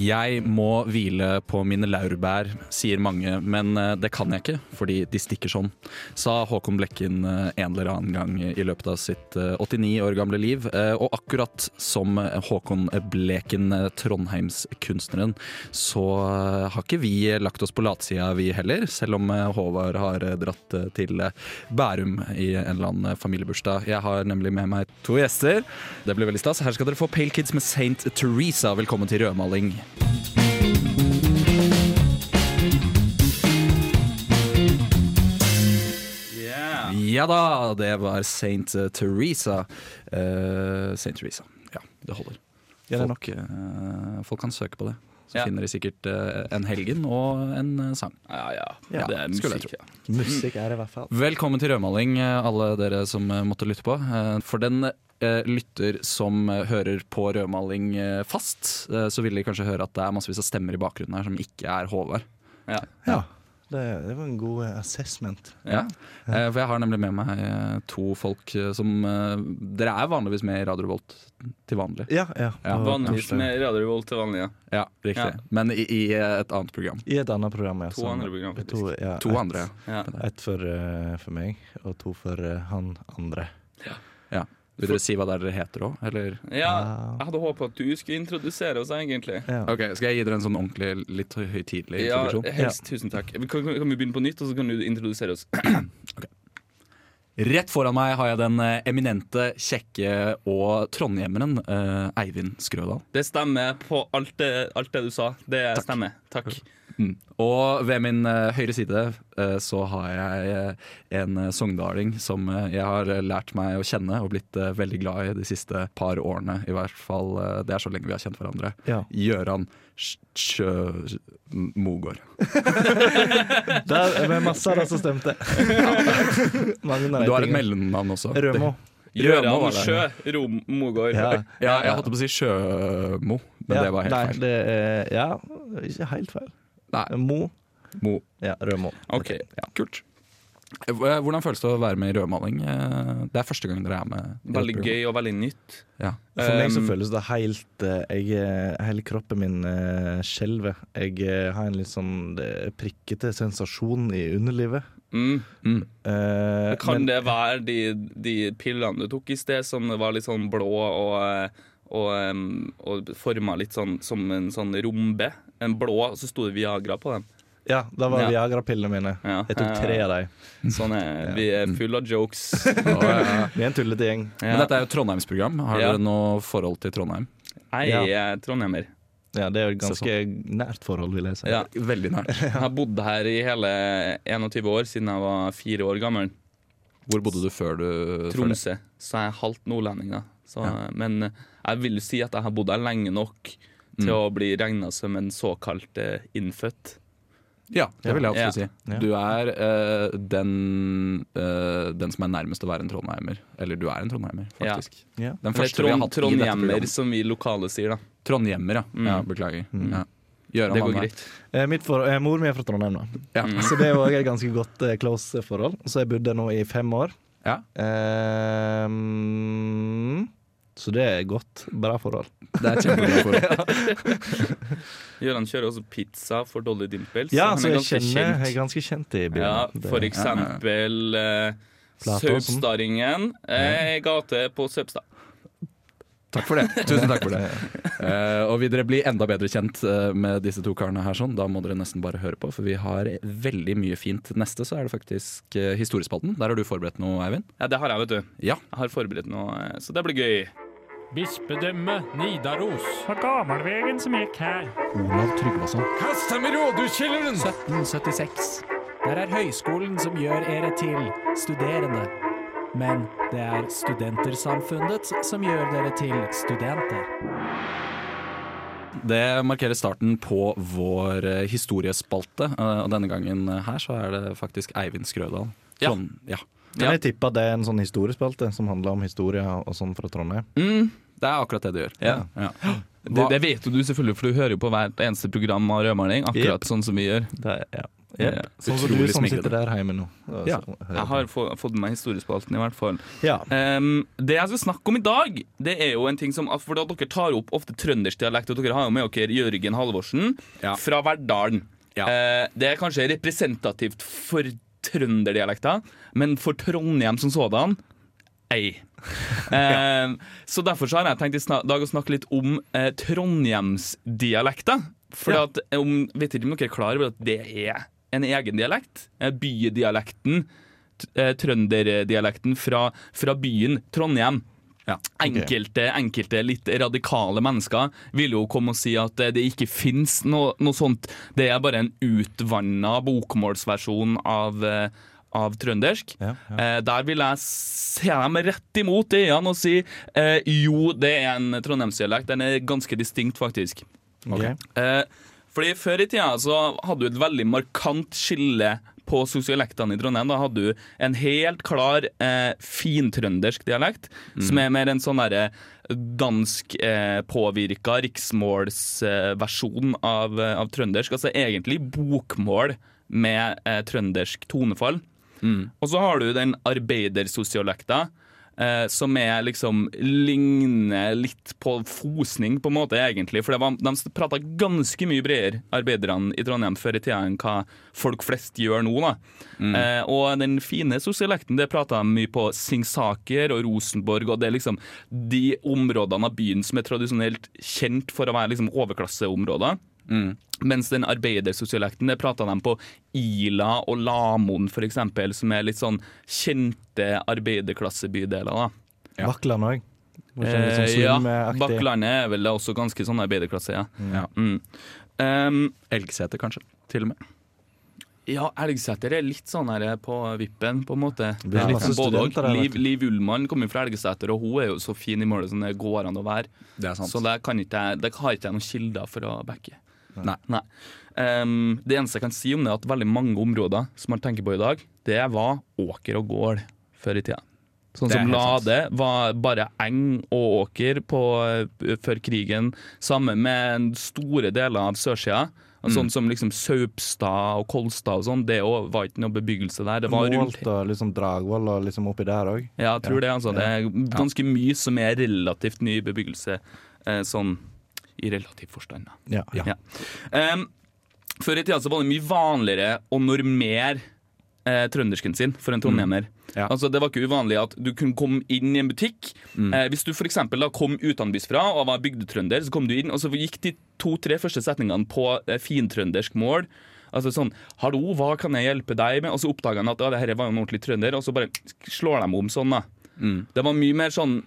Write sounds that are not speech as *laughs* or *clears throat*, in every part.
Jeg må hvile på mine laurbær, sier mange, men eh, det kan jeg ikke, fordi de stikker sånn, sa Håkon Blekken eh, en eller annen gang i løpet av sitt eh, 89 år gamle liv. Eh, Og akkurat som Håkon Bleken, eh, Trondheimskunstneren, så eh, har ikke vi lagt oss på latsida vi heller, selv om eh, Håvard har eh, dratt eh, til eh, Bærum i en eller annen familiebursdag. Jeg har nemlig med meg to gjester. Det blir veldig stas. Her skal dere få Pale Kids med Saint Teresa. Velkommen til rødmaling. Ja da, det var St. Teresa. Uh, St. Teresa. Ja, det holder. Ja, det er Folk, eh, folk kan søke på det. Så Ja. finner de sikkert eh, en helgen og en eh, sang. Ja, ja. Ja, det er skulle jeg musikk, ja. *laughs* Musikk er det i hvert fall. Velkommen til rødmaling, eh, alle dere som måtte lytte på. For den lytter som hører på rødmaling fast, så vil de kanskje høre at det er massevis av stemmer i bakgrunnen her som ikke er Håvard. Ja. Ja, det, det var en god eh, assessment. Ja. Eh, For jeg har nemlig med meg eh, to folk som Dere er vanligvis med i Radio Revolt til vanlig. Ja, ja. Ja, Vanligvis med Radio Revolt til vanlig. Ja. Ja, riktig. Ja. Men i, i et annet program. I et annet program, ja. To som- andre program, faktisk. To, ja, To et, andre. Ja. Et for, for meg, og to for uh, han andre. Ja. Vil dere si hva det er dere heter òg, eller? ja, jeg hadde håpet at du skulle introdusere oss, egentlig. Ja. Ok, Skal jeg gi dere en sånn ordentlig, litt høytidelig Ja, helst. helst. Tusen takk. Kan, kan, vi begynne på nytt, og så kan du introdusere oss? *clears throat* Rett foran meg har jeg den eh, eminente, kjekke og trondhjemmeren eh, Eivind Skrødal. Det stemmer på alt det, alt det du sa. Det stemmer. Takk. Mm. Og ved min uh, høyre side uh, så har jeg uh, en sogndaling som jeg har lært meg å kjenne og blitt veldig glad i de siste par årene. I hvert fall, Det er så lenge vi har kjent hverandre. Ja. Gjøran Sj- Sjø... Mogård. *laughs* Der er masse av det som stemte. *laughs* Mange Du har et mellomnavn også. Rømo. Gjøran Rømo var det. Sjø Rom Mogård. Ja. Ja, jeg holdt på å si Sjømo, men Ja, det var helt nei, feil. Det er, ja, ikke helt feil. Nei, Mo. Mo. Ja, Rødmo. Ok. Ja, kult. Eh, Hvordan føles det å være med i rødmaling? Eh, Det er første gang dere er med. Veldig gøy og veldig nytt. Ja. For meg så Um, føles det helt eh, jeg, Hele kroppen min uh, skjelver. Jeg har en litt sånn prikkete sensasjon i underlivet. Mm. Mm. Eh, Kan men- det være de, de pillene du tok i sted, som var litt sånn blå og, eh, og, og forma litt sånn som en sånn rombe? En blå, og så sto det Viagra på den. Ja, det var Ja. Viagra-pillene mine. Ja. Jeg tok tre av dem. Sånn er Vi er fulle av jokes. *laughs* Og, ja. Vi er en tullete gjeng. Men dette er jo Trondheimsprogram. Har Ja. dere noe forhold til Trondheim? Nei, Jeg er trondheimer. Ja, Det er jo et ganske nært forhold, vil jeg si. Ja. Veldig nært. Jeg har bodd her i hele 21 år, siden jeg var fire år gammel. Hvor bodde du før du før? Tromsø. Så jeg er halvt nordlending, da. Så, Ja. Men jeg vil jo si at jeg har bodd her lenge nok til Mm. å bli regna som en såkalt eh, innfødt. Ja, det vil jeg Ja. si. Ja. Du er uh, den, uh, den som er nærmest å være en trondheimer. Eller du er en trondheimer, faktisk. Ja. Den første første vi har hatt trondhjemmer, som vi lokale sier, da. Trondhjemmer, ja. Mm. ja beklager. Mm. Ja. Gjøran Det går greit. Eh, Mitt for, eh, mor mi er fra Trondheim, da. Ja. Mm. Så det er også et ganske godt eh, close forhold. Så jeg bodde nå i fem år. Ja. Ehm, så det er godt. Bra forhold. Det er kjempebra forhold. *laughs* Gøran kjører også pizza for Dolly Dimples. Ja, så så er jeg ganske kjenner Jeg er ganske kjent i byen. Ja, for eksempel eh, Flatåsen. Saupstadringen. Eh, gate på Saupstad. Takk for det. *laughs* Tusen takk for det. Uh, og vil dere bli enda bedre kjent uh, med disse to karene her, sånn, da må dere nesten bare høre på, for vi har veldig mye fint. Neste så er det faktisk uh, Historiespalten. Der har du forberedt noe, Eivind? Ja, det har jeg, vet du. Ja. Jeg har forberedt noe, så det blir gøy. Bispedømme Nidaros. På gammelvegen som gikk her. Olav Tryggvason. Kast ham i rådhuskjelleren! 1776. Der er høyskolen som gjør dere til studerende. Men det er studentersamfunnet som gjør dere til studenter. Det markerer starten på vår eh, historiespalte, eh, og denne gangen her så er det faktisk Eivind Skrødal. Ja. Sånn, ja. Kan jeg tippe at det er en sånn historiespalte som handler om historie og sånn fra Trondheim? Mm. Det er akkurat det det gjør. Ja. Ja. *gasps* Det, det vet jo du selvfølgelig, for du hører jo på hvert eneste program av rødmaling, akkurat yep. sånn som vi gjør. Det er, ja. Eh, Sånn som du som sitter der hjemme nå. Ja. Jeg har fått med meg historiespalten, i hvert fall. ja. Um, det jeg skal snakke om i dag, det er jo en ting som For da dere tar opp ofte trøndersk dialekt, og dere har jo med dere Jørgen Halvorsen Ja. fra Verdalen. Ja. Uh, det er kanskje representativt for trønderdialekter, men for Trondheim som sådan ei. *laughs* Uh, så derfor så har jeg tenkt i dag å snakke litt om uh, trondhjemsdialekter. For Ja. at, om, vet ikke om dere er klar over at det er en egen dialekt? Eh, Bydialekten, eh, trønderdialekten fra, fra byen Trondheim. Ja, Enkelte, enkelte litt radikale mennesker vil jo komme og si at eh, det ikke fins noe, noe sånt. Det er bare en utvanna bokmålsversjon av, av trøndersk. Ja, ja. Eh, der vil jeg se dem rett imot i øynene og si eh, jo, det er en trondheimsdialekt. Den er ganske distinkt, faktisk. Ok. Eh, fordi Før i tida så hadde du et veldig markant skille på sosialektene i Trondheim. Da hadde du en helt klar eh, fintrøndersk dialekt, som er mer en sånn derre dansk eh, riksmålsversjon eh, av, av trøndersk. Altså egentlig bokmål med eh, trøndersk tonefall. Og så har du den arbeidersosiolekta, eh, som er liksom ligner litt på fosning, på en måte, egentlig. For var, de prata ganske mye bredere, arbeiderne i Trondheim, før i tida enn hva folk flest gjør nå. da. Eh, og den fine sosialekten, det prata de mye på Singsaker og Rosenborg, og det er liksom de områdene av byen som er tradisjonelt kjent for å være liksom overklasseområder. Mens den arbeidersosialekten det prata de på Ila og Lamoen, eksempel, som er litt sånn kjente arbeiderklassebydeler. da. Ja. Vakland òg. Eh, ja, Bakklandet er vel også ganske sånn arbeiderklasse, ja. Ja. Mm. Um, Elgseter, kanskje. Til og med. ja, Elgseter er litt sånn her på vippen, på en måte. Ja, både og. Liv. Liv Ullmann kommer fra Elgseter, og hun er jo så fin i målet som det går an å være. Det er sant. Så det, kan ikke, det har ikke jeg noen kilder for å backe. Nei. Nei. Um, det eneste jeg kan si om det, er at veldig mange områder som man tenker på i dag, det var åker og gård før i tida. Sånn som Lade sant. Var bare eng og åker på, eh, før krigen. Sammen med store deler av sørsida. Mm. Sånn som liksom Saupstad og Kolstad og sånn. Det var ikke noe bebyggelse der. Det var rundt og liksom Dragvoll og liksom oppi der òg. ja, jeg tror det. altså. Det er ganske mye som er relativt ny bebyggelse, eh, sånn i relativ forstand. Ja. Ja. Um, før i tida så var det mye vanligere å normere eh, trøndersken sin for en trondhjemmer. Ja. Altså, det var ikke uvanlig at du kunne komme inn i en butikk. Eh, hvis du for eksempel da kom utenbys fra og var bygdetrønder, så kom du inn, og så gikk de to-tre første setningene på eh, fintrøndersk mål. Altså sånn 'Hallo, hva kan jeg hjelpe deg med?' Og så oppdaga han at ja, det her var en ordentlig trønder, og så bare slår de om sånn, da. Det var mye mer sånn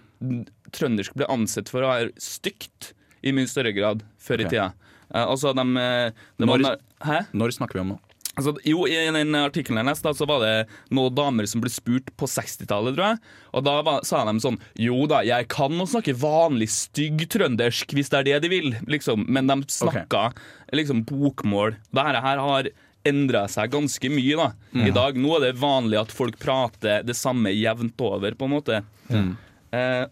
Trøndersk ble ansett for å være stygt i mye større grad før i tida. Eh, altså, de, de når, Når- Hæ? Når snakker vi om nå? Altså, jo, I den artikkelen jeg leste, så var det noen damer som ble spurt på 60-tallet, tror jeg. Og da var, sa de sånn Jo da, jeg kan å snakke vanlig stygg trøndersk hvis det er det de vil, liksom. Men de snakka liksom bokmål. Dette her har endra seg ganske mye da. i dag. Nå er det vanlig at folk prater det samme jevnt over, på en måte. Eh,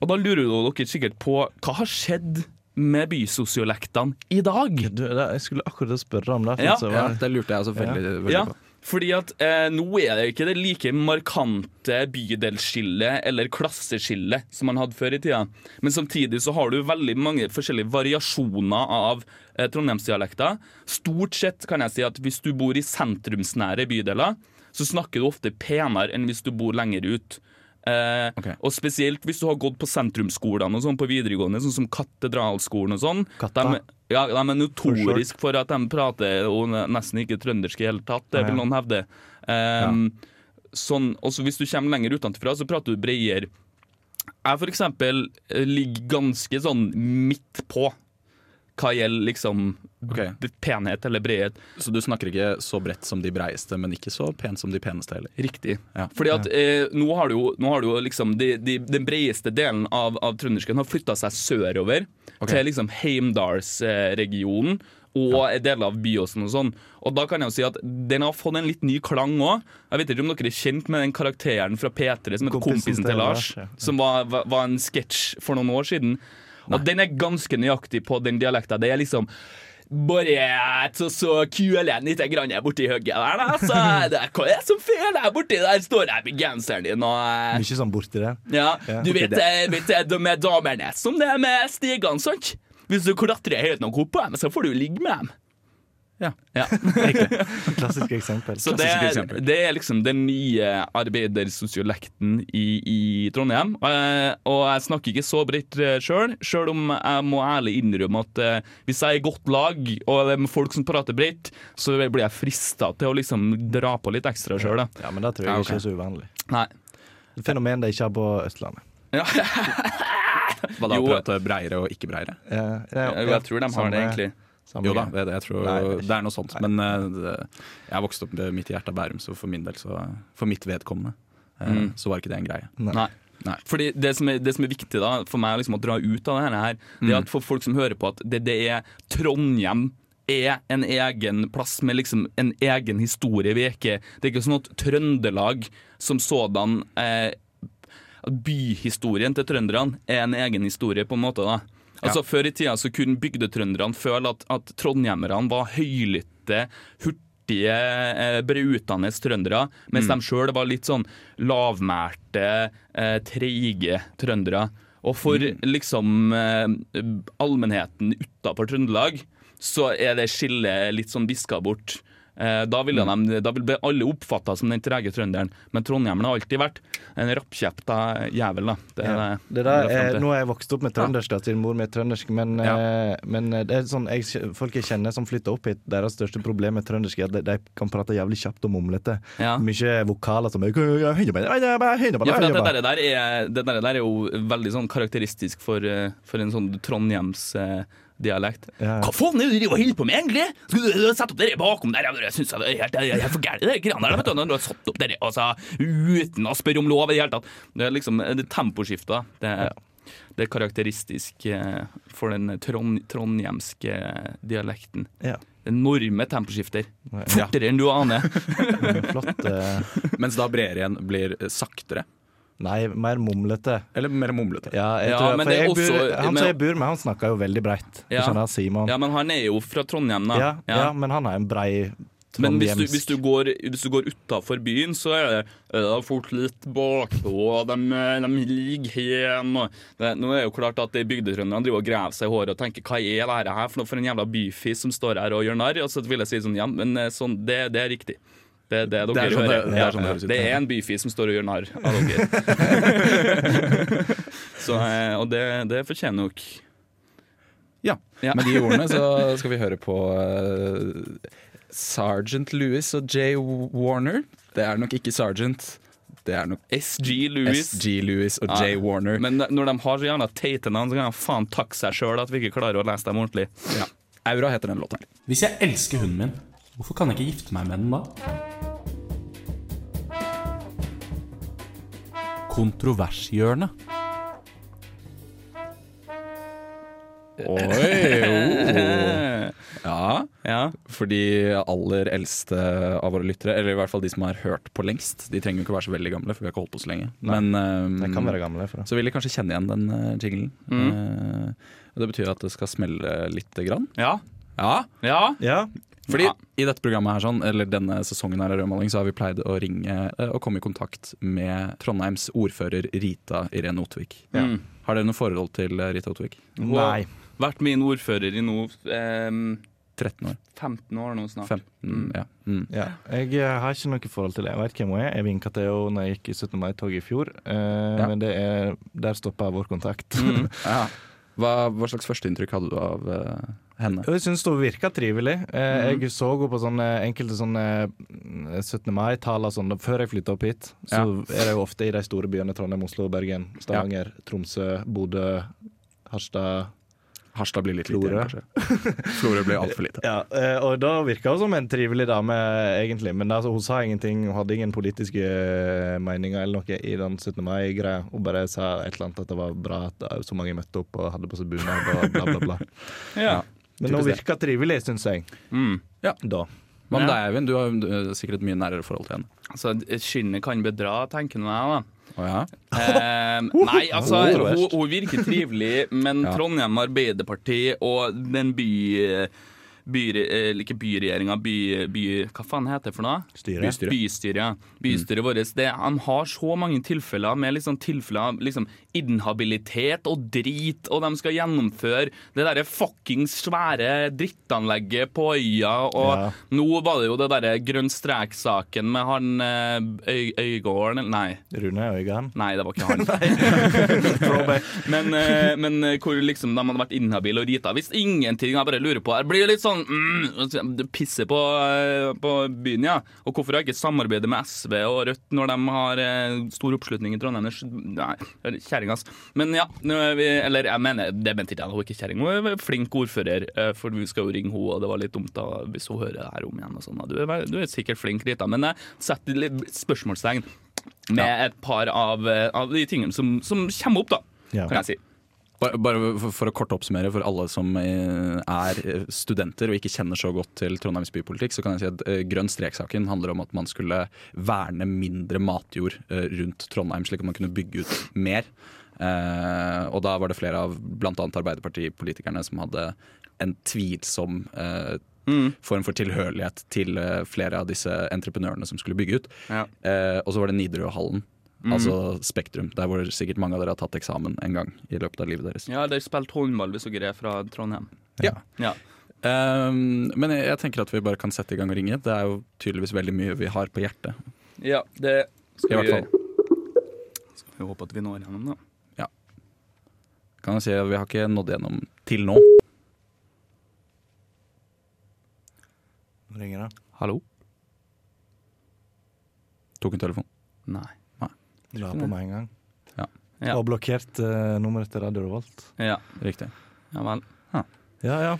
og da lurer dere sikkert på hva har skjedd med bysosiolektene i dag? Du, jeg skulle akkurat spørre om det. Ja, så Ja, det lurte jeg også veldig, veldig på. fordi at eh, nå er det ikke det like markante bydelsskillet eller klasseskillet som man hadde før i tida. Men samtidig så har du veldig mange forskjellige variasjoner av eh, trondheimsdialekter. Stort sett kan jeg si at hvis du bor i sentrumsnære bydeler, så snakker du ofte penere enn hvis du bor lenger ut. Eh, okay. Og spesielt hvis du har gått på sentrumsskolene og sånn på videregående, sånn som Katedralskolen og sånn. De, ja, de er notorisk for at de prater og nesten ikke trøndersk i hele tatt, det Ja, ja. vil noen hevde. Um, sånn, også hvis du kommer lenger utenfra, så prater du bredere. Jeg for eksempel eh, ligger ganske sånn midt på hva gjelder liksom okay. penhet eller bredhet. Så du snakker ikke så bredt som de breieste, men ikke så pent som de peneste heller? Riktig. Ja. Fordi at eh, nå har du jo, nå har du jo liksom de, de, Den bredeste delen av, av trøndersken har flytta seg sørover. okay. Til liksom Heimdalsregionen og deler av Byåsen og sånn. Og da kan jeg jo si at den har fått en litt ny klang òg. Jeg vet ikke om dere er kjent med den karakteren fra P3 som heter Kompisen Kompisen til Lars. Ja. Som var, var, var en sketsj for noen år siden. Og den er ganske nøyaktig på den dialekta. Det er liksom bare så, så kuler litt grann borti hugget der, da. Så *laughs* det, hva er det som feiler der borti der? Står jeg med genseren din og eh, Mye sånn borti der. Ja, Ja. du vet, det vet eh, de med damene som det er med stigene, sant? Hvis du klatrer høyt nok opp på dem, så får du ligge med dem. Ja. Ja. *laughs* Klassisk eksempel. Så det, Klassisk eksempel. det er liksom den nye arbeidersosiolekten i, i Trondheim. Eh, og jeg snakker ikke så bredt sjøl, sjøl om jeg må ærlig innrømme at eh, hvis jeg er i godt lag, og det er med folk som prater bredt, så blir jeg frista til å liksom dra på litt ekstra sjøl. Ja, men det tror jeg Ja, okay. ikke er så uvanlig. Nei. Et fenomen de ikke har på Østlandet. Ja, Hva da, prate breiere og ikke breiere? Ja, ja, jeg, jeg tror de har det, egentlig. Samme Jo da, det, jeg tror Nei, det er noe sånt. Men eh, det, jeg vokste opp med midt i hjertet av Bærum, så for min del, så for mitt vedkommende, eh, Mm. så var ikke det en greie. Nei. Nei. Fordi det som, er, det som er viktig da for meg liksom, å dra ut av det her, det er at for folk som hører på at det, det er Trondheim er en egen plass med liksom en egen historie. Vi er ikke, det er ikke sånn at Trøndelag som sådan eh, Byhistorien til trønderne er en egen historie, på en måte. da Altså Før i tida så kunne bygdetrønderne føle at, at trondhjemmerne var høylytte, hurtige, eh, brautende trøndere, mens de sjøl var litt sånn lavmælte, eh, treige trøndere. Og for liksom eh, allmennheten utafor Trøndelag så er det skillet litt sånn viska bort. Eh, Da ville, de, da ville alle oppfatta som den trege trønderen, men trondhjemmeren har alltid vært en rappkjefta jævel. da Det er Ja. det, der er, nå har jeg vokst opp med trøndersk, da, siden mor mi er trøndersk, men, ja. men det er sånn, jeg, folk jeg kjenner som flytter opp hit, deres største problem med trøndersk er at de, de kan prate jævlig kjapt og mumlete. Ja. Mye vokaler som Ja, for det, der, er, det der, der er jo veldig sånn karakteristisk for, eh, for en sånn Trondhjems-dialekt. Ja. Hva faen er det du driver og holder på med, egentlig? Skal du sette opp det bakom der? Jeg synes det er helt, helt for gærent, det greiene der. vet du, Når du har satt opp det altså, uten å spørre om lov i det hele tatt. Det er liksom det temposkiftet. Det, er- det er karakteristisk eh, for den trond, trondhjemske dialekten. Ja. Enorme temposkifter. Ja. Fortere enn du aner. *laughs* Flott. Mens da Brerien blir saktere. Nei, mer mumlete. Eller mer mumlete. Ja, jeg Ja, tror, men det er også- han men- som jeg bor med, han snakker jo veldig breit. Ja. Ja. Skjønner, Simon. Ja, men han er jo fra Trondheim, da. Ja, ja, men han er en brei Men hvis du, hvis du går, hvis du går utafor byen, så er det, er det fort litt bakpå. De, de ligger hjemme. og det, Nå er det jo klart at de bygdetrønderne driver og graver seg i håret og tenker hva er det her for noe for en jævla byfis som står her og gjør narr? Og så vil jeg si sånn, ja, men eh, sånn, det, det er riktig. Det er det dere Det er sånn det- det er sånn det høres ut. det er en byfis som står og gjør narr av dere. *laughs* så, eh, og det, det fortjener nok Ja. Ja. Med de *laughs* ordene så skal vi høre på eh, Sergeant Lewis og Jay Warner. Det er nok ikke Sergeant. Det er nok SG Lewis, SG Lewis og Ja. Jay Warner. Men når de har så gjerne teite navn, så kan de faen takke seg sjøl at vi ikke klarer å lese dem ordentlig. Ja. Aura heter den låta. Hvis jeg elsker hunden min, hvorfor kan jeg ikke gifte meg med den da? Kontrovershjørnet. Oi! oh. *laughs* Ja, Ja. for de aller eldste av våre lyttere, eller i hvert fall de som har hørt på lengst, de trenger jo ikke være så veldig gamle, for vi har ikke holdt på så lenge. Men um, kan være gamle. For det. så vil de kanskje kjenne igjen den uh, jinglen. Mm. Uh, det betyr at det skal smelle lite grann. Ja. Ja, Ja. Ja, fordi Ja. i dette programmet her, sånn, eller denne sesongen her av Rødmaling, så har vi pleid å ringe eh, og komme i kontakt med Trondheims ordfører Rita Irene Otvik. Mm. Har dere noe forhold til eh, Rita Otvik? Nei. Vært min ordfører i nå ehm, 13 år? 15 år nå snart. 15? Ja. Mm. Ja. Jeg eh, har ikke noe forhold til det. Jeg vet hvem hun er. Jeg vinka til henne når jeg gikk i 17. mai-toget i fjor. Eh, Ja. Men det er, der stoppa vår kontakt. Mm. *laughs* Ja. Hva, hva slags førsteinntrykk hadde du av eh, henne? Jeg syns hun virka trivelig. Eh, Jeg så henne på sånne enkelte sånne mm, 17. mai-taler sånn, før jeg flytta opp hit. Så er det jo ofte i de store byene Trondheim, Oslo, Bergen, Stavanger, Tromsø, Bodø, Harstad Harstad blir litt lite Florø. igjen, kanskje. *laughs* Florø blir altfor lite. Ja, eh, og da virka hun som en trivelig dame, egentlig. Men altså, hun sa ingenting, hun hadde ingen politiske eh, meninger eller noe i den 17. mai-greia. Hun bare sa et eller annet at det var bra at eh, så mange møtte opp og hadde på seg bunad og bla, bla, bla. *laughs* Ja. Men hun virka trivelig, syns jeg. Mm. Da. Hva med deg, Eivind? Du har jo eh, sikkert et mye nærere forhold til henne. Altså, skinnet kan bedra, tenker nå jeg, da. Oh, ja? eh, *laughs* nei, altså, hun, hun virker trivelig, men Ja. Trondheim Arbeiderparti og den by, by, eh, ikke byregjeringa, by, by Hva faen heter det for noe? Styre. Bystyret. Bystyret. ja. Bystyret vårt det, han har så mange tilfeller med liksom tilfeller av liksom inhabilitet og drit, og de skal gjennomføre det derre fuckings svære drittanlegget på øya. Og Ja. nå var det jo det derre grønn strek-saken med han eh, Øy, Øygården eller- Nei. Rune Øygarden. Nei, det var ikke han. *laughs* *laughs* men, eh, men hvor liksom de hadde vært inhabile og rita. Hvis ingenting, jeg bare lurer på Det blir litt sånn mm, Du pisser på, eh, på byen, ja. Og hvorfor har ikke samarbeidet med SV og Rødt når de har eh, stor oppslutning i Trondheim? Nei, kjerring, ass. Men ja, vi Eller jeg mener, det mente ikke jeg, hun er ikke kjerring. Hun er flink ordfører, eh, for vi skal jo ringe henne, og det var litt dumt da hvis hun hører det her om igjen. og sånn. Du, du er sikkert flink, Rita, men jeg setter litt spørsmålstegn med et par av, av de tingene som, som kommer opp, da, Ja. kan jeg si. Bare, bare for, for å kort oppsummere for alle som eh, er eh, studenter og ikke kjenner så godt til Trondheims bypolitikk, så kan jeg si at eh, Grønn strek-saken handler om at man skulle verne mindre matjord rundt Trondheim, slik at man kunne bygge ut mer. Eh, og da var det flere av bl.a. Arbeiderpartipolitikerne som hadde en tvilsom eh, form for tilhørighet til flere av disse entreprenørene som skulle bygge ut. Ja. Eh, og så var det Nidarøhallen. Altså Spektrum, der hvor sikkert mange av dere har tatt eksamen en gang i løpet av livet deres. Ja, de spilte håndball hvis dere er fra Trondheim. Ja. Ja. Um, men jeg, jeg tenker at vi bare kan sette i gang og ringe. Det er jo tydeligvis veldig mye vi har på hjertet. ja, det skal vi gjøre. Skal vi håpe at vi når gjennom, da. Ja. Kan jeg si at Vi har ikke nådd gjennom til nå. Nå ringer det. Hallo? Tok en telefon. Nei. La på med en gang. Ja. Og blokkert uh, nummeret til Radio Revolt. Ja, Riktig. ja vel. Ja, ja.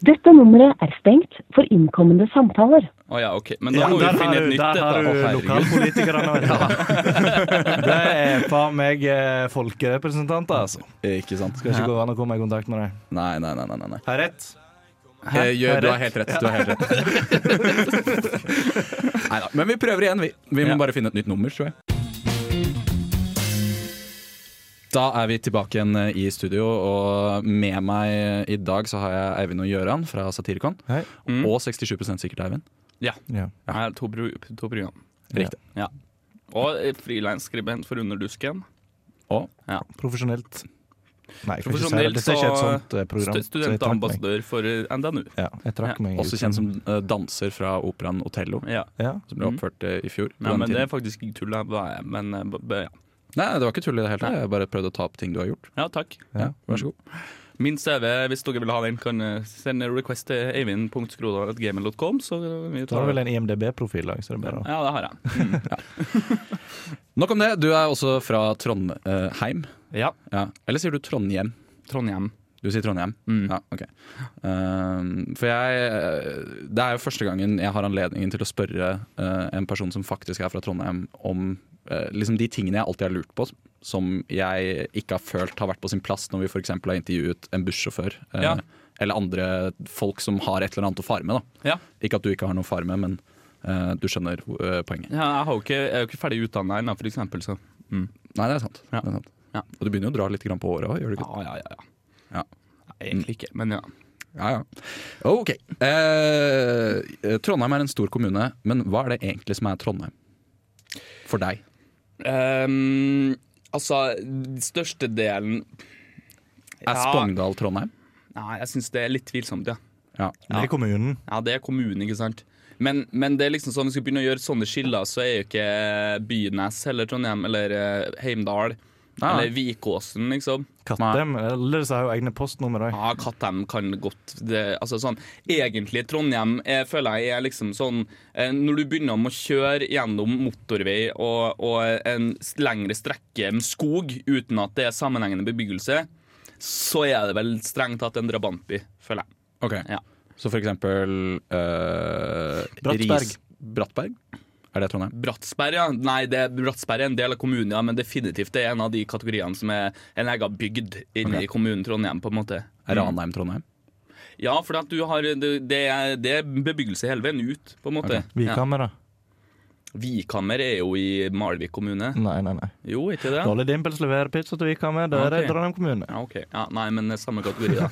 Dette nummeret er stengt for innkommende samtaler. Å ja, OK. Men da ja må vi finne et nytt der har du Å, lokalpolitikerne. *laughs* ja. *laughs* Det er faen meg eh, folkerepresentanter, altså. Ikke sant? Skal ikke gå an å komme i kontakt med deg. Nei, nei, nei. nei, nei. Har jeg rett? Hæ? gjør, du har helt rett. Du har helt rett. *laughs* Neida, Men vi prøver igjen, vi. Vi må Ja. bare finne et nytt nummer, tror jeg. Da er vi tilbake igjen eh, i studio, og med meg i dag så har jeg Eivind og Gøran fra Satirikon. Hei. Mm. Og 67 sikkert Eivind. Ja. Ja. Jeg har to, to program. Riktig. Ja. Og frilansskribent for Underdusken. Og Profesjonelt. Nei. Profesjonelt Dette er ikke et så- sånt eh, program. St-. Studentambassadør for eh, NDNU. Ja, jeg trakk Ja. meg også kjent som eh, danser fra operaen Otello, Ja. Ja. som ble oppført eh, i fjor. ja, men det er faktisk ikke tull. Men eh, b- b- ja. Nei, det var ikke tull i det hele tatt. Jeg bare prøvde å ta opp ting du har gjort. ja, takk. Ja, vær så god. Min CV, hvis dere vil ha den, kan eh, sende request til. Så vi Du har vel en IMDb-profil òg, så det er bare å Ja, det har jeg. Mm. *laughs* Nok om det. Du er også fra Trondheim. Ja. Ja. Eller sier du Trondhjem? Trondheim. Du sier Trondheim? Mm. Ja, ok. Um, for jeg eh, Det er jo første gangen jeg har anledningen til å spørre uh, en person som faktisk er fra Trondheim, om liksom de tingene jeg alltid har lurt på, som jeg ikke har følt har vært på sin plass når vi f.eks. har intervjuet en bussjåfør. eh, Ja. Eller andre folk som har et eller annet å fare med. Da. Ja. Ikke at du ikke har noe å fare med, men uh, du skjønner uh, poenget. Ja, jeg, har jo ikke, jeg er jo ikke ferdig utdanna ennå, for eksempel. Så. Mm. Nei, det er sant. Det er sant. Ja. Og du begynner jo å dra litt grann på året òg, gjør du ikke? Ja, ja, ja. ja. Ja. Nei, Egentlig ikke, men ja. Ja, ja. Ok. Eh, Trondheim er en stor kommune, men hva er det egentlig som er Trondheim? For deg? Ehm, altså, størstedelen Er Spongdal Trondheim? Nei, jeg syns det er litt tvilsomt, ja. Ja. Det er kommunen. Ja, det er kommunen, ikke sant. Men, men det er liksom sånn, hvis vi skal begynne å gjøre sånne skiller, så er jo ikke Bynes eller Trondheim eller eh, Heimdal Ja. eller Vikåsen, liksom. Kattem. Eller så har jo egne postnummer òg. Ja, Kattem kan godt det, altså sånn, Egentlig Trondheim jeg føler jeg er liksom sånn eh, Når du begynner å kjøre gjennom motorvei og, og en lengre strekke med skog uten at det er sammenhengende bebyggelse, så er det vel strengt tatt en drabantby, føler jeg. Ok. Ja. Så for eksempel øh, Bratsberg. Ris Brattberg? Er det Trondheim? Bratsberg, ja. Nei, det, Bratsberg er en del av kommunen, ja, men definitivt det er en av de kategoriene som er en egen bygd inne okay. i kommunen Trondheim, på en måte. Er Ranheim Trondheim? Ja, for at du har, det, det, er, det er bebyggelse hele veien ut, på en måte. Okay. Vikhammer, da? Vikhammer er jo i Malvik kommune. Nei, nei, nei. Jo, ikke det? Dolly Dimples leverer pizza til Vikhammer. Det er Ok. Trondheim kommune. Ja, ok. Ja, nei, men er samme kategori, da.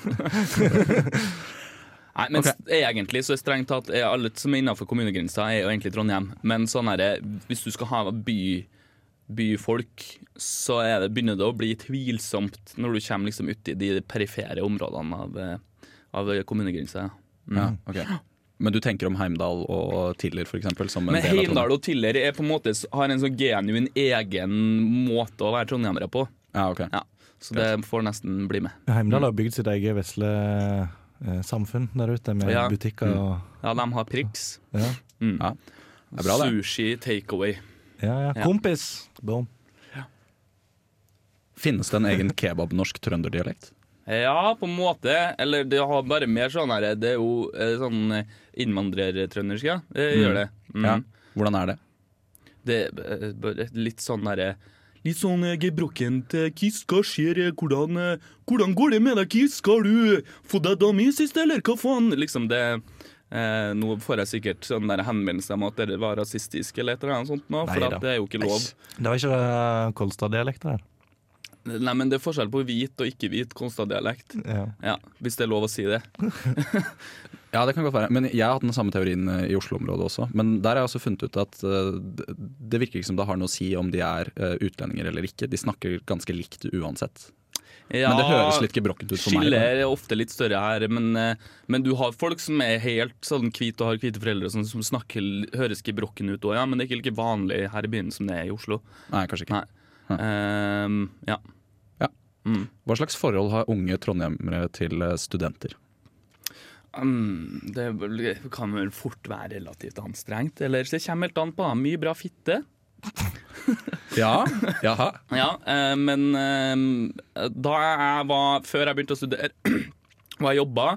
*laughs* *laughs* Nei, men okay. egentlig så er strengt tatt er alle som er innenfor kommunegrensa, er jo egentlig Trondheim. Men sånn er det, hvis du skal ha by, byfolk, så er det, begynner det å bli tvilsomt når du kommer liksom ut i de perifere områdene av, eh, av kommunegrensa. Mm. Ja, okay. Men du tenker om Heimdal og Tiller, for eksempel? Men del av Trondheim? Heimdal og Tiller er på en måte, har en sånn genuin egen måte å være trondheimere på. Ja, okay. Ja, så det får nesten bli med. Heimdal har bygd sitt eget vesle samfunn der ute, med Ja. butikker og Ja, de har priks. ja. Mm. Ja. Det er bra, det. Sushi takeaway. Ja, ja. Ja. Kompis! Boom. Finnes det en egen kebab-norsk trønderdialekt? Ja, på en måte. Eller det har bare mer sånn her Det er jo eh, sånn eh, innvandrertrøndersk, ja. Det Mm. gjør det. Mm. Ja. Hvordan er det? Det er eh, bare litt sånn derre Litt sånn eh, gebrokkent eh, Kiss, hva skjer? eh, Hvordan, hvordan går det med deg, Kiss? Skal du få deg dame i siste, eller hva faen? Liksom det eh, Nå får jeg sikkert sånn der henvendelse om at det var rasistisk eller et eller annet sånt nå, for at det er jo ikke lov. Det var ikke Kolstad-dialekt, det her. Nei, men det er forskjell på hvit og ikke hvit Konstad-dialekt. Ja. Ja, hvis det er lov å si det. *laughs* Ja, det kan godt være. Men Jeg har hatt den samme teorien eh, i Oslo-området også. Men der har jeg også funnet ut at eh, det- virker ikke som det har noe å si om de er eh, utlendinger eller ikke. De snakker ganske likt uansett. Ja, Men det høres litt gebrokkent ut for meg. Skillet er ofte litt større her, men, men du har folk som er helt sånn hvite og har hvite foreldre, sånn, som snakker, høres gebrokken ut òg, ja, men det er ikke like vanlig her i byen som det er i Oslo. Nei, kanskje ikke. Nei. Ehm, ja. Ja. Mm. Hva slags forhold har unge trondhjemmere til eh, studenter? Um, det kan vel fort være relativt anstrengt. Eller det kommer helt an på. Mye bra fitte. *laughs* *laughs* Ja, jaha. Ja, eh, men eh, da jeg var Før jeg begynte å studere, *clears throat* og jeg jobba,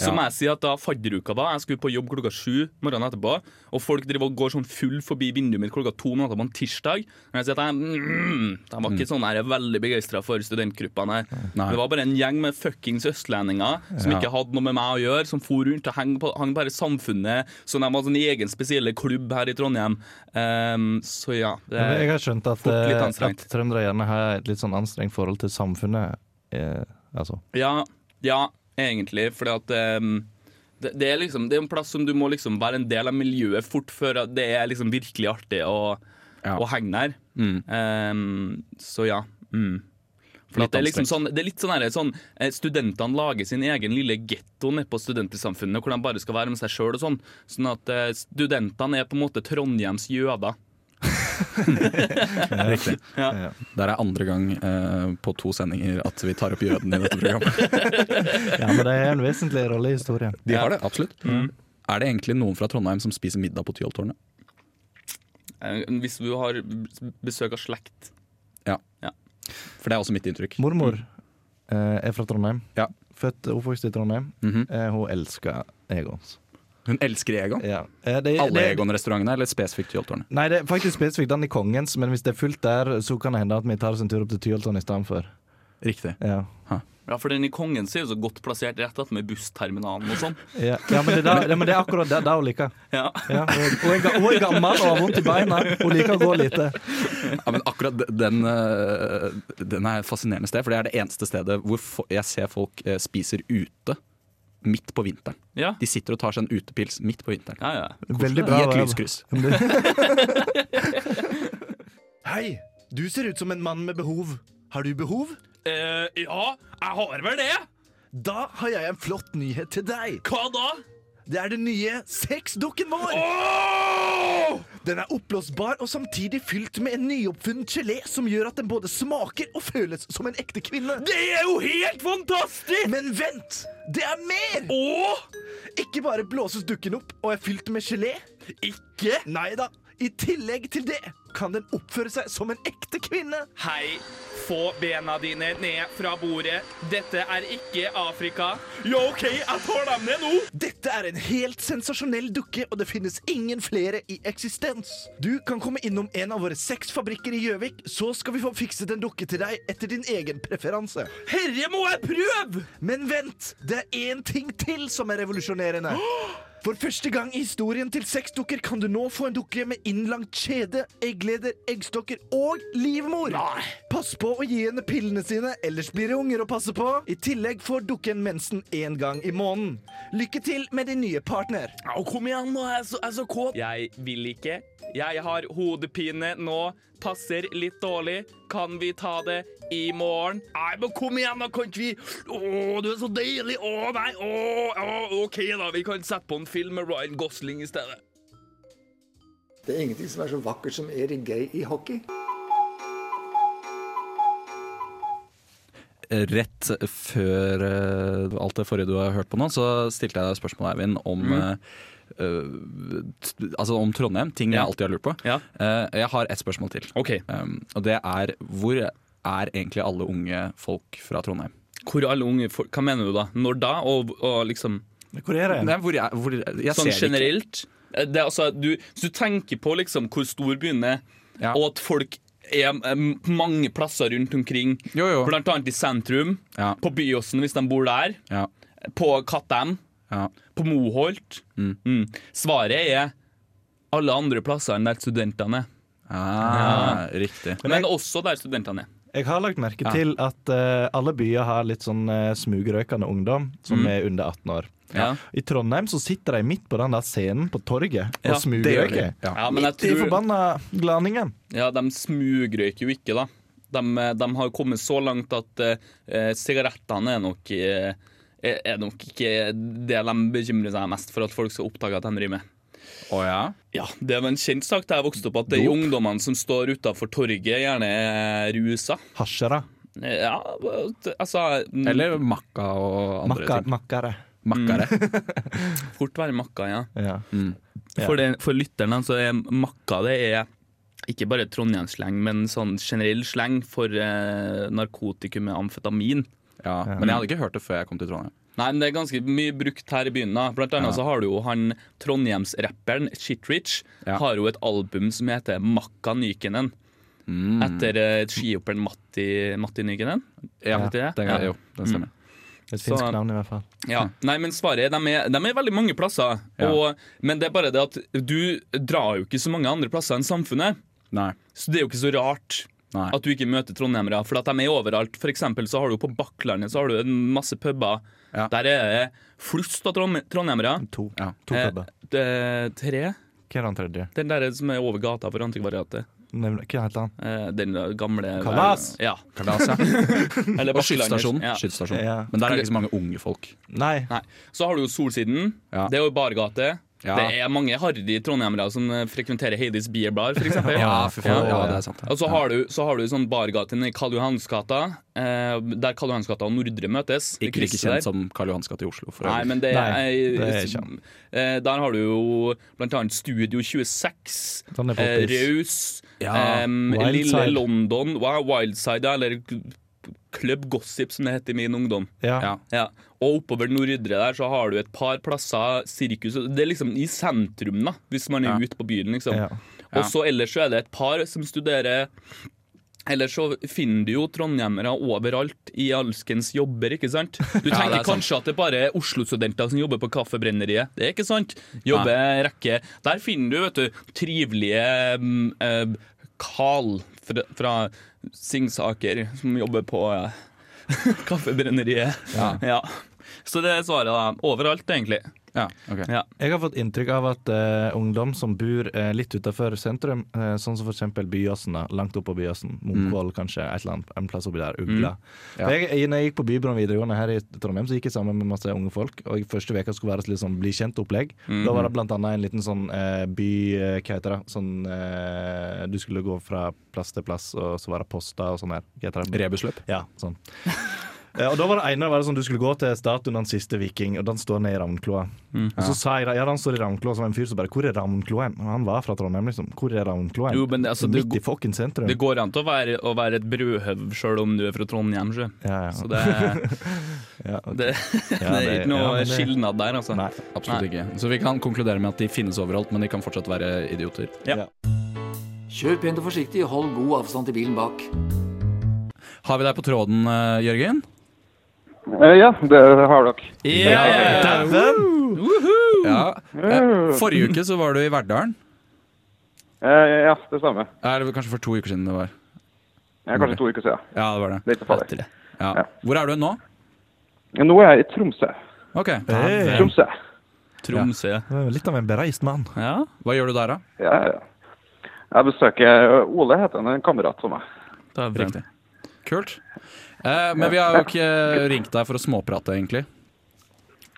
så må jeg si at da fadderuka da Jeg skulle på jobb klokka sju morgenen etterpå, og folk driver og går sånn full forbi vinduet mitt klokka to minutter på en tirsdag. Og jeg sier at jeg, mm, jeg var ikke sånn jeg er veldig begeistra for studentgruppene her. Det var bare en gjeng med fuckings østlendinger som Ja. ikke hadde noe med meg å gjøre, som for rundt og hang, på, hang bare i samfunnet. Så de hadde en egen spesielle klubb her i Trondheim. Um, så ja. Det, er Jeg har skjønt at, eh, at trøndere gjerne har et litt sånn anstrengt forhold til samfunnet. Eh, altså. Ja, ja egentlig. Fordi at um, det, det, er liksom, det er en plass som du må liksom være en del av miljøet fort før det er liksom virkelig artig å, Ja. å henge der. Mm. Um, så ja. Mm. For det, er liksom sånn, det er litt sånn, her, sånn eh, Studentene lager sin egen lille getto nede på Studentersamfunnet, hvor de bare skal være med seg sjøl og sånn. Sånn at eh, studentene er på en måte Trondheims jøder. *laughs* Riktig. Ja. Ja. Det er andre gang eh, på to sendinger at vi tar opp jøden i dette programmet. *laughs* ja, men det er en vesentlig rolle i historien. De har det, absolutt. Mm. Er det egentlig noen fra Trondheim som spiser middag på Tyholttårnet? Eh, Hvis du har besøk av slekt. Ja, For det er også mitt inntrykk. Mormor mm. er fra Trondheim. Ja. Født og oppvokst i Trondheim. Mm -hmm. hun elsker Egons. Hun elsker Egon. Ja. Eh, det- Alle Egon-restaurantene, eller spesifikt Tyholttårnet? Nei, det er faktisk spesifikt den i Kongens, men hvis det er fullt der, så kan det hende at vi tar oss en tur opp til Tyholttårnet i stedet for. Riktig. Ja. Ja, for den i Kongens er jo så godt plassert rett attmed bussterminalen og sånn. Ja, ja, men, det er der, ja, men det er akkurat det, det hun liker. Ja. Ja, er, ga- hun er gammel og har vondt i beina. Hun liker å gå lite. Ja, men akkurat den, eh, den er et fascinerende sted, for det er det eneste stedet hvor jeg ser folk eh, spiser ute midt på vinteren. Ja, De sitter og tar seg en utepils midt på vinteren. ja. ja. Veldig bra. I et lyskryss. *laughs* *laughs* Hei, du ser ut som en mann med behov. Har du behov? Eh, ja, jeg har vel det. Da har jeg en flott nyhet til deg. Hva da? Det er den nye sexdukken vår. Den er oppblåsbar og samtidig fylt med en nyoppfunnet gelé som gjør at den både smaker og føles som en ekte kvinne. Det er jo helt fantastisk! Men vent! Det er mer! Oh! Ikke bare blåses dukken opp og er fylt med gelé. Ikke? Nei da. I tillegg til det kan den oppføre seg som en ekte kvinne. Hei, få bena dine ned fra bordet. Dette er ikke Afrika. Ja, OK, jeg tar dem ned nå. Dette er en helt sensasjonell dukke, og det finnes ingen flere i eksistens. Du kan komme innom en av våre seks fabrikker i Gjøvik, så skal vi få fikset en dukke til deg etter din egen preferanse. Herre må jeg prøve! Men vent, det er én ting til som er revolusjonerende. For første gang i historien til sexdukker kan du nå få en dukke med innlangt kjede, eggleder, eggstokker og livmor. Nei. Pass på å gi henne pillene sine, ellers blir det unger å passe på. I tillegg får dukken mensen én gang i måneden. Lykke til med din nye partner. Au, kom igjen, nå. Jeg er så, jeg er så kåt. Jeg vil ikke. Jeg har hodepine nå. Passer litt dårlig. Kan vi ta det i morgen? Nei, men kom igjen, da. Kan ikke vi Å, du er så deilig. Å, nei. Å, å, OK, da. Vi kan sette på en film med Ryan Gosling i stedet. Det er ingenting som er så vakkert som Erik Gay i hockey. Rett før eh, alt det forrige du har hørt på nå, så stilte jeg deg spørsmål, Eivind, om eh, eh, Altså om Trondheim. Ting jeg alltid har lurt på. Ja. Eh, jeg har ett spørsmål til. Okay. Um, og det er hvor er egentlig alle unge folk fra Trondheim? Hvor alle unge folk Hva mener du da? Når da? Og, og liksom Hvor er det? Nei, hvor jeg, hvor, jeg Sånn ser det ikke. generelt? Det er altså, du, hvis du tenker på liksom hvor stor byen er, Ja. og at folk er eh, mange plasser rundt omkring, Jo, jo. blant annet i sentrum, Ja. på Byåsen hvis de bor der, Ja. på Kattem, Ja. på Moholt. Mm. Mm. Svaret er alle andre plasser enn der studentene er. Ah, Riktig. Men også der studentene er. Jeg har lagt merke Ja. til at uh, alle byer har litt sånn uh, smugrøykende ungdom som Mm. er under 18 år. Ja. I Trondheim så sitter de midt på den der scenen på torget og Ja, Det smugrøyker. Ja. Ja, Midt i tror forbanna glaningen. Ja, de smugrøyker jo ikke, da. De, de har kommet så langt at eh, sigarettene er nok eh, er er nok ikke det de bekymrer seg mest for at folk skal oppdage at de driver med. Å ja? Ja, Det var en kjent sak da jeg vokste opp, at de ungdommene som står utafor torget, gjerne er rusa. Hasjere. Ja, altså mm, Eller makka og andre Makka, ting. makkere. Makkere. Fort være makka, ja. Ja. Mm. For, det, for lytterne så er makka det er ikke bare Trondheimssleng, men sånn generell sleng for eh, narkotikum med amfetamin. Ja. Men jeg hadde ikke hørt det før jeg kom til Trondheim. Nei, men Det er ganske mye brukt her i byen. da Blant annet Ja. så har du jo han Trondheimsrapperen Shitrich Ja. Har jo et album som heter Makka Nykenen. Mm. Etter eh, skihopperen Matti, Matti Nykenen. Ja, du det? det, Ja. jo, det stemmer. Et Så- finsk navn, i hvert fall. Ja. Nei, men svaret er de er, de er veldig mange plasser. Ja. Og, men det er bare det at du drar jo ikke så mange andre plasser enn samfunnet. Nei. Så det er jo ikke så rart Nei. at du ikke møter trondheimere, for at de er overalt. For eksempel så har du på Bakklandet så har du en masse puber. Ja. Der er det flust av trondheimere. To. Ja. To Eh, klubber. tre. Hva er den tredje? Den der som er over gata for Antikvariatet. Nevn- Hva heter han? Eh, Den gamle Kalas? Ja. Kalas, ja. *laughs* Eller Og skytestasjonen. Ja. Skytestasjonen. Ja. Men der er det ikke så mange unge folk. Nei. Nei. Så har du jo Solsiden. Ja. Det er jo bargate. Ja. Det er mange harry trondheimere som eh, frekventerer Heidis Bierbar, for eksempel. Ja, for faen. Ja. Det er sant. Og så har du, så har du sånn bargate i Karl Johansgata, eh, der Karl Johansgata og Nordre møtes. Det Ikke like kjent der. som Karl Johansgata i Oslo. For Nei, men det Nei, er, det er ikke eh, Der har du jo blant annet Studio 26, Den er eh. Raus, Ja, em, Lille London, Wildside, eller Club Gossip, som det het i min ungdom. Ja. Ja. Ja. Og oppover Nordre der så har du et par plasser, sirkus Det er liksom i sentrum, da, hvis man er Ja. ute på byen, liksom. Ja. Og så ellers så er det et par som studerer Ellers så finner du jo trondhjemmere overalt i alskens jobber, ikke sant? *laughs* Du tenker ja, er sant. kanskje at det er bare Oslo-studenter som jobber på Kaffebrenneriet. Det er ikke sant. Jobber rekke. Der finner du, vet du, trivelige um, uh, Carl fra, fra Singsaker, som jobber på eh, *laughs* Kaffebrenneriet. Ja. Så det er svaret, da. Overalt, egentlig. Ja, okay. Ja. Jeg har fått inntrykk av at uh, ungdom som bor uh, litt utenfor sentrum, uh, sånn som eksempel Byåsen, langt oppe på Byåsen, Munkvoll kanskje, et eller annet, en plass oppi der, Ugla. Ja. Jeg, når jeg gikk på Bybroen videregående her i Trondheim, så gikk jeg sammen med masse unge folk. Og første uka skulle være et litt sånn bli kjent-opplegg. Da var det blant annet en liten sånn by Hva heter det? Sånn Du skulle gå fra plass til plass, og så var det poster og sånn her. Rebusløp. Ja, sånn. Eh, og da var det ene var det sånn, Du skulle gå til statuen den siste viking, og den står nede i Ravnkloa. Og så sa jeg ja, den står i Ravnkloa, så var det en fyr som bare Hvor er Ravnkloa? Han var fra Trondheim, liksom. Hvor er Ravnkloa? Jo, altså, det Midt i fucking sentrum. Det går an til å være, å være et brødhøv sjøl om du er fra Trondheim. sjø. Ja, ja. Så det, *laughs* ja, det, det er ikke noe ja, det- skilnad der, altså. Nei. Absolutt ikke. Så vi kan konkludere med at de finnes overalt, men de kan fortsatt være idioter. Kjør pent og forsiktig, hold god avstand til bilen bak. Har vi deg på tråden, eh, Jørgen? Eh, Ja, det har dere. Yeah! Ja. Eh, Forrige uke så var du i Verdalen. Eh, ja, det stemmer. Eller kanskje for to uker siden det var. Ja, kanskje to uker siden. Ja, det var det. Litt farlig. Ja. Ja. Hvor er du nå? Nå er jeg i Tromsø. Ok. Hey. Tromsø. Tromsø. Litt av en bereist mann. Ja. Hva gjør du der, da? Ja, ja. Jeg besøker Ole, heter han, en kamerat for meg. Det er Riktig. Kult. Eh, men vi har jo ikke ringt deg for å småprate, egentlig.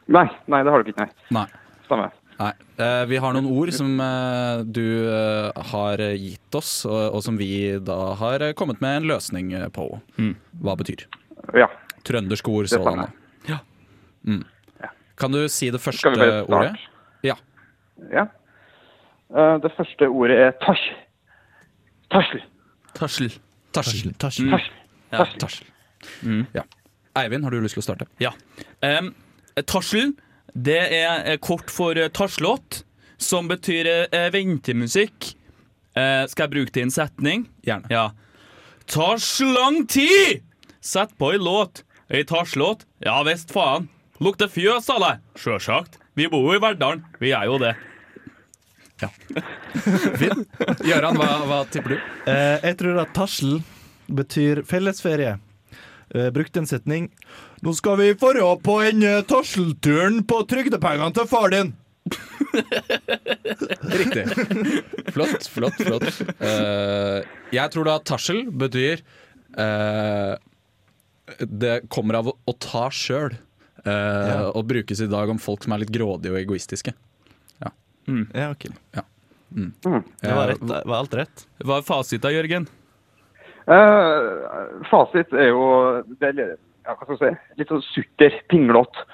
Nei, nei, det har du ikke, nei. Nei. Stemmer. Nei. Eh, vi har noen ord som eh, du eh, har gitt oss, og, og som vi da har eh, kommet med en løsning eh, på. Mm. Hva betyr. Ja. Trønderske ord Det sådan. stemmer. da. Mm. Kan du si det første Skal vi bare ordet? Ja. Ja. Eh, Det første ordet er tasj. Tarsel. Tarsel. Tarsel. Tarsel. Tasj. Ja. Tarsel. Mm. Ja. Eivind, har du lyst til å starte? Ja. Um, tarsel, det er eh, kort for eh, tarslåt, som betyr uh, ventemusikk. Uh, skal jeg bruke det i en setning? Gjerne. Ja. Tar lang tid! Sett på ei låt. Ei tarslåt? Ja visst faen. Lukter fjøs av deg. Sjølsagt. Vi bor jo i Verdalen. Vi er jo det. Ja. *laughs* Finn. Gøran, hva, hva tipper du? Uh, jeg tror at tarsel betyr fellesferie. Eh, brukte en setning. Nå skal vi dra på en uh, tarselturen på trygdepengene til far din. *laughs* Riktig. Flott, flott, flott. Uh, jeg tror da tarsel betyr uh, Det kommer av å, å ta sjøl. Ja. Og brukes i dag om folk som er litt grådige og egoistiske. Ja, ok. Mm. Det var, rett, var alt rett. Hva er fasita, Jørgen? Eh, fasit er jo det er, ja, hva skal jeg si, litt sånn sutter, pinglete.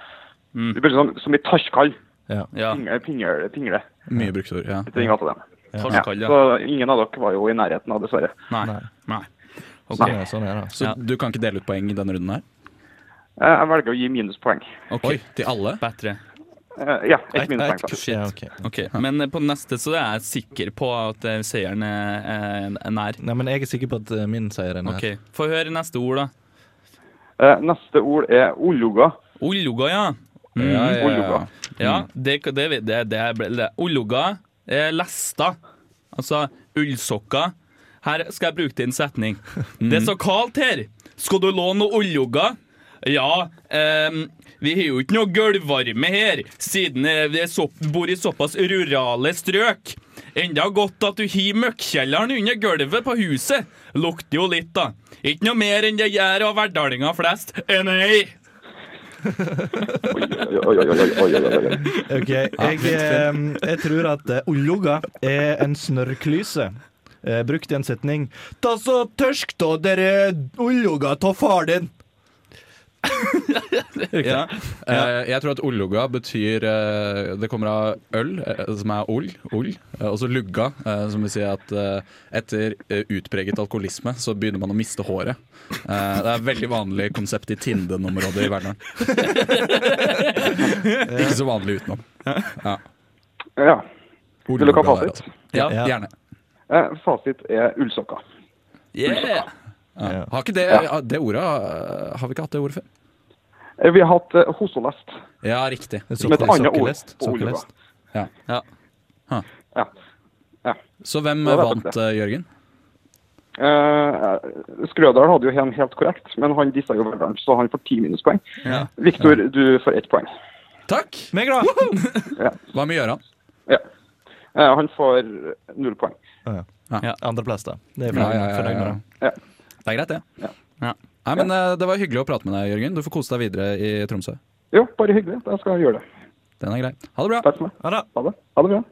Mm. Det blir som, som i tarskall. Ja. Ja. Pingle, pingle, pingle. Mye bruksord. Ja. Tarskall, ja. Så ingen av dere var jo i nærheten av, dessverre. Nei. Nei. Nei. Ok. Sånn, er- sånn det. Så Ja. du kan ikke dele ut poeng i denne runden her? Eh, jeg velger å gi minuspoeng. Ok. Oi, til alle? Bedre. Eh, ja, ett. Shit. Ja, okay. okay. Men eh, på neste så er jeg sikker på at eh, seieren er, nær. Nei, men jeg er sikker på at min seier er nær. Okay. Få høre neste ord, da. Eh, neste ord er oljoga. Oljoga, ja. Mm. Ja, ja, ja. Ja, det, det, vet- det, det, det. Oljoga er lesta. Altså ullsokker. Her skal jeg bruke din setning. Mm. *laughs* Det er så kaldt her. Skal du låne noe oljoga? Ja, um, vi har jo ikke noe gulvvarme her, siden eh, vi så, bor i såpass rurale strøk. Enda godt at du har møkkjelleren under gulvet på huset. Lukter jo litt, da. Ikke noe mer enn det gjør av verdalinger flest. Eh, nei. Ok, jeg, eh, jeg tror at uh, oljoga er en snørrklyse. Eh, brukt i en setning. Ta så tørsk da, dere oljoga ta far din. *laughs* Ja. uh, jeg tror at ollugga betyr uh, Det kommer av øl, uh, som er ol, ol. Og så lugga, som vil si at etter utpreget alkoholisme så begynner man å miste håret. Eh, det er et veldig vanlig konsept i Tinden-området i Verdalen. *laughs* Ikke så vanlig utenom. Ja. Ja. Vil du ha fasit? altså. Ja, gjerne. Eh, fasit er ullsokker. Yeah. Ja. Har ikke det, Ja. det ordet eh, Har vi ikke hatt det ordet før? Eh, vi har hatt uh, hosolest. Ja, riktig. Med et annet ord sokkelest, på sokkelest. Ja. Ja. Ja. Så hvem Ja, vant, det. eh, Jørgen? Uh, Skrødal hadde jo en helt korrekt, men han dissa jo Verdalen, så han får ti minuspoeng. Ja. Viktor, du får ett poeng. Takk! Meg, glad! *laughs* Hva med Gøran? Ja. Uh, han får null poeng. Andreplass, da. Det er Ja, ja, ja, fornøyd med ja. Det. Er greit, det. Ja. Ja. Nei, men eh, Det var hyggelig å prate med deg, Jørgen. Du får kose deg videre i Tromsø. Jo, bare hyggelig. Da skal jeg gjøre det. Den er grei. Ha det bra. Takk for meg. Ha det. Ha det. Ha det bra.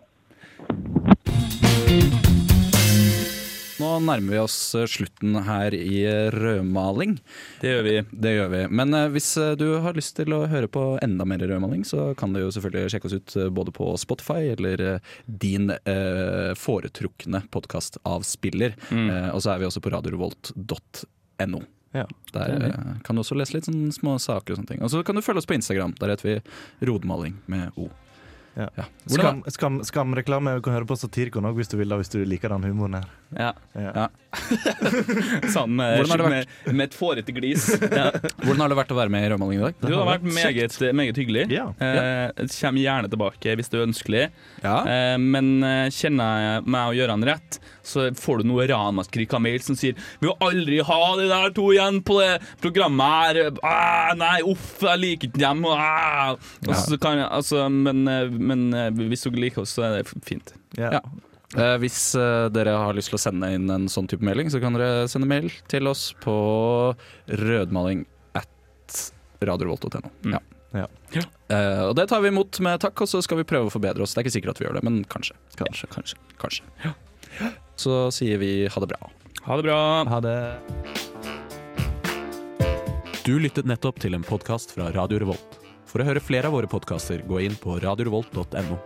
Nærmer vi oss eh, slutten her i rødmaling. Det gjør vi. Det gjør vi. Men eh, hvis eh, du har lyst til å høre på enda mer rødmaling, så kan du jo selvfølgelig sjekke oss ut både på Spotify eller din eh, foretrukne podkastavspiller. Mm. Eh, og så er vi også på radiorevolt.no. Ja, Der kan du også lese litt sånne små saker og sånne ting. Og så kan du følge oss på Instagram. Der heter vi Rodmaling med O. Ja. Ja. Skam, skam, skamreklame. Du kan høre på Satirikon òg hvis du vil, da, hvis du liker den humoren her. Ja. Ja. Sånn *laughs* med, Hvordan har det med, med et fårete glis. *laughs* Ja. hvordan har det vært å være med i Rødmaling i dag? Det har vært meget, meget hyggelig. Ja. Eh, kommer gjerne tilbake hvis det er ønskelig. Ja. Eh, men eh, kjenner jeg meg og Gøran rett, så får du noe ramaskrik av mail som sier Vi vil aldri ha de der to igjen på det programmet her. Ah, nei, uff, jeg liker ikke dem. Ah. Altså, så kan jeg, altså, men, eh, men eh, hvis dere liker oss, så er det fint. Ja. Ja. Eh, hvis eh, dere har lyst til å sende inn en sånn type melding, så kan dere sende mail til oss på rødmaling at radiorevolt.no. Mm. Ja. Ja. Eh, og det tar vi imot med takk, og så skal vi prøve å forbedre oss. Det er ikke sikkert at vi gjør det, men kanskje. Kanskje, kanskje. Kanskje. Så sier vi ha det bra. Ha det bra. Ha det. Du lyttet nettopp til en podkast fra Radio Revolt. For å høre flere av våre podkaster, gå inn på radiorevolt.no.